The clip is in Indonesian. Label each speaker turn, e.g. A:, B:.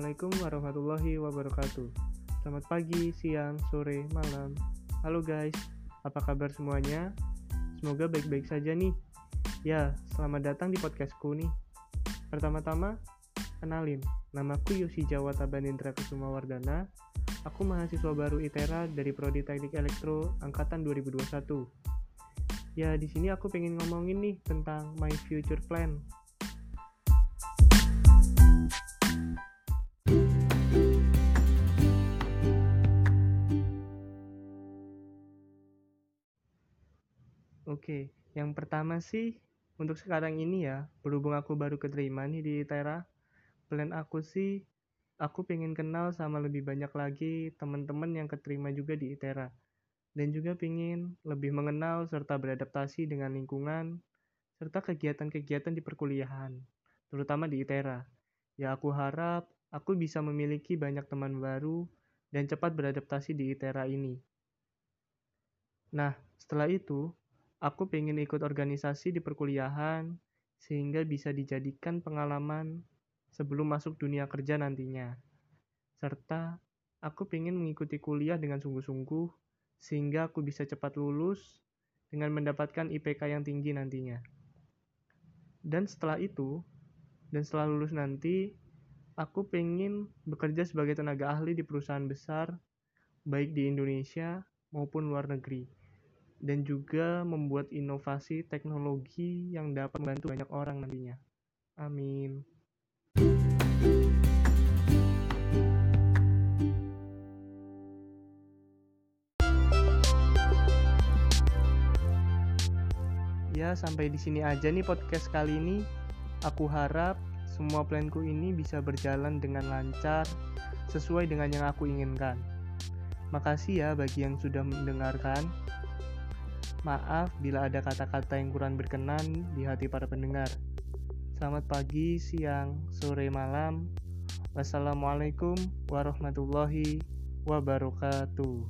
A: Assalamualaikum warahmatullahi wabarakatuh. Selamat pagi, siang, sore, malam. Halo guys, apa kabar semuanya? Semoga baik-baik saja nih. Ya, selamat datang di podcastku nih. Pertama-tama, kenalin, namaku Yosi Jawa Tabanindra Kusuma Wardana. Aku mahasiswa baru ITERA dari Prodi Teknik Elektro angkatan 2021. Ya, di sini aku pengen ngomongin nih tentang my future plan Oke, yang pertama sih untuk sekarang ini ya, berhubung aku baru keterima nih di Tera, plan aku sih aku pengen kenal sama lebih banyak lagi teman-teman yang keterima juga di ITERA. Dan juga pengen lebih mengenal serta beradaptasi dengan lingkungan serta kegiatan-kegiatan di perkuliahan, terutama di ITERA. Ya aku harap aku bisa memiliki banyak teman baru dan cepat beradaptasi di ITERA ini. Nah, setelah itu, Aku pengen ikut organisasi di perkuliahan sehingga bisa dijadikan pengalaman sebelum masuk dunia kerja nantinya. Serta aku pengen mengikuti kuliah dengan sungguh-sungguh sehingga aku bisa cepat lulus dengan mendapatkan IPK yang tinggi nantinya. Dan setelah itu, dan setelah lulus nanti, aku pengen bekerja sebagai tenaga ahli di perusahaan besar, baik di Indonesia maupun luar negeri dan juga membuat inovasi teknologi yang dapat membantu banyak orang nantinya. Amin. Ya, sampai di sini aja nih podcast kali ini. Aku harap semua planku ini bisa berjalan dengan lancar sesuai dengan yang aku inginkan. Makasih ya bagi yang sudah mendengarkan. Maaf bila ada kata-kata yang kurang berkenan di hati para pendengar. Selamat pagi, siang, sore, malam. Wassalamualaikum warahmatullahi wabarakatuh.